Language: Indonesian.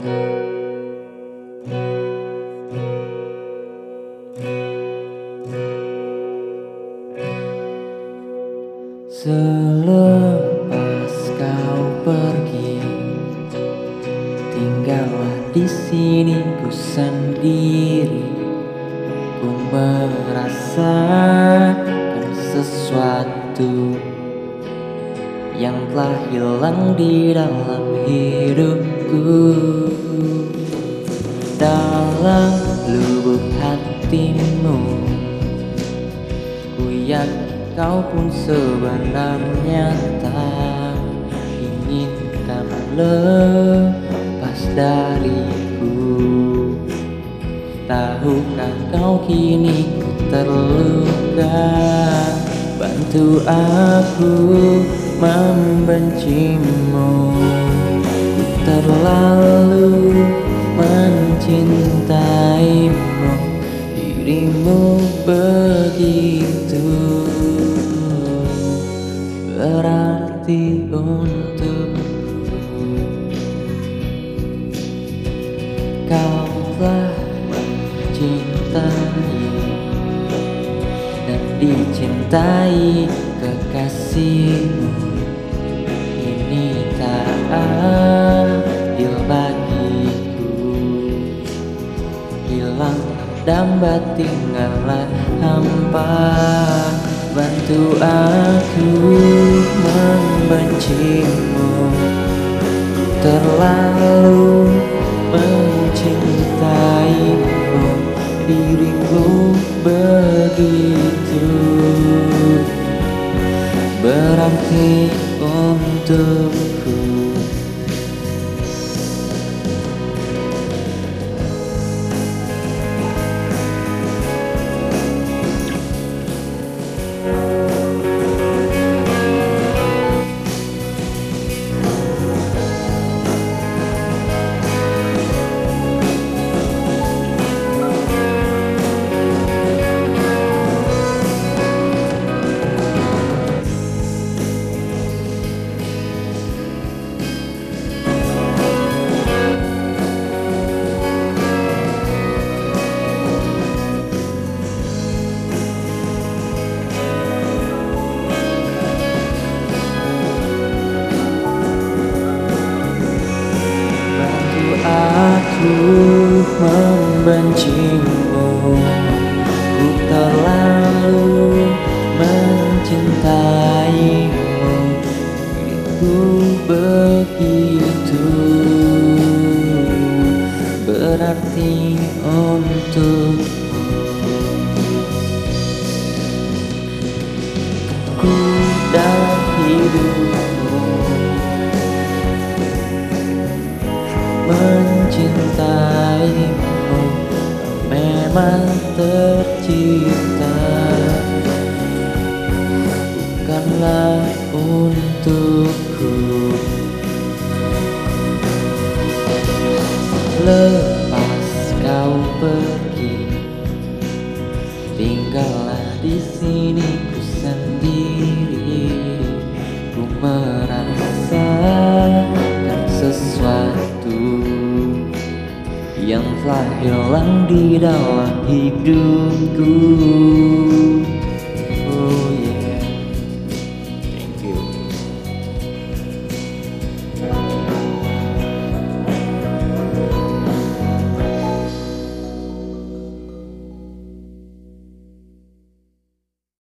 Selepas kau pergi, tinggallah di sini ku sendiri. Ku merasakan sesuatu yang telah hilang di dalam hidupku. Dalam lubuk hatimu, ku yakin kau pun sebenarnya tak inginkan lepas dariku. Tahukah kau kini ku terluka? Bantu aku membencimu. Ku terlalu mencintaimu. Dirimu begitu berarti untukku Kau telah mencintai dan dicintai kekasihmu. Ini tak adil dan tinggallah hampa. Bantu aku membencimu. Terlalu mencintaimu. Dirimu begitu. Berarti untukku aku membencimu. Ku terlalu mencintaimu. Ku begitu. Berarti untukmu Ku dalam hidupmu tercipta. Bukanlah untukku. Lepas kau pergi tinggallah di sini yang telah hilang di dalam hidupku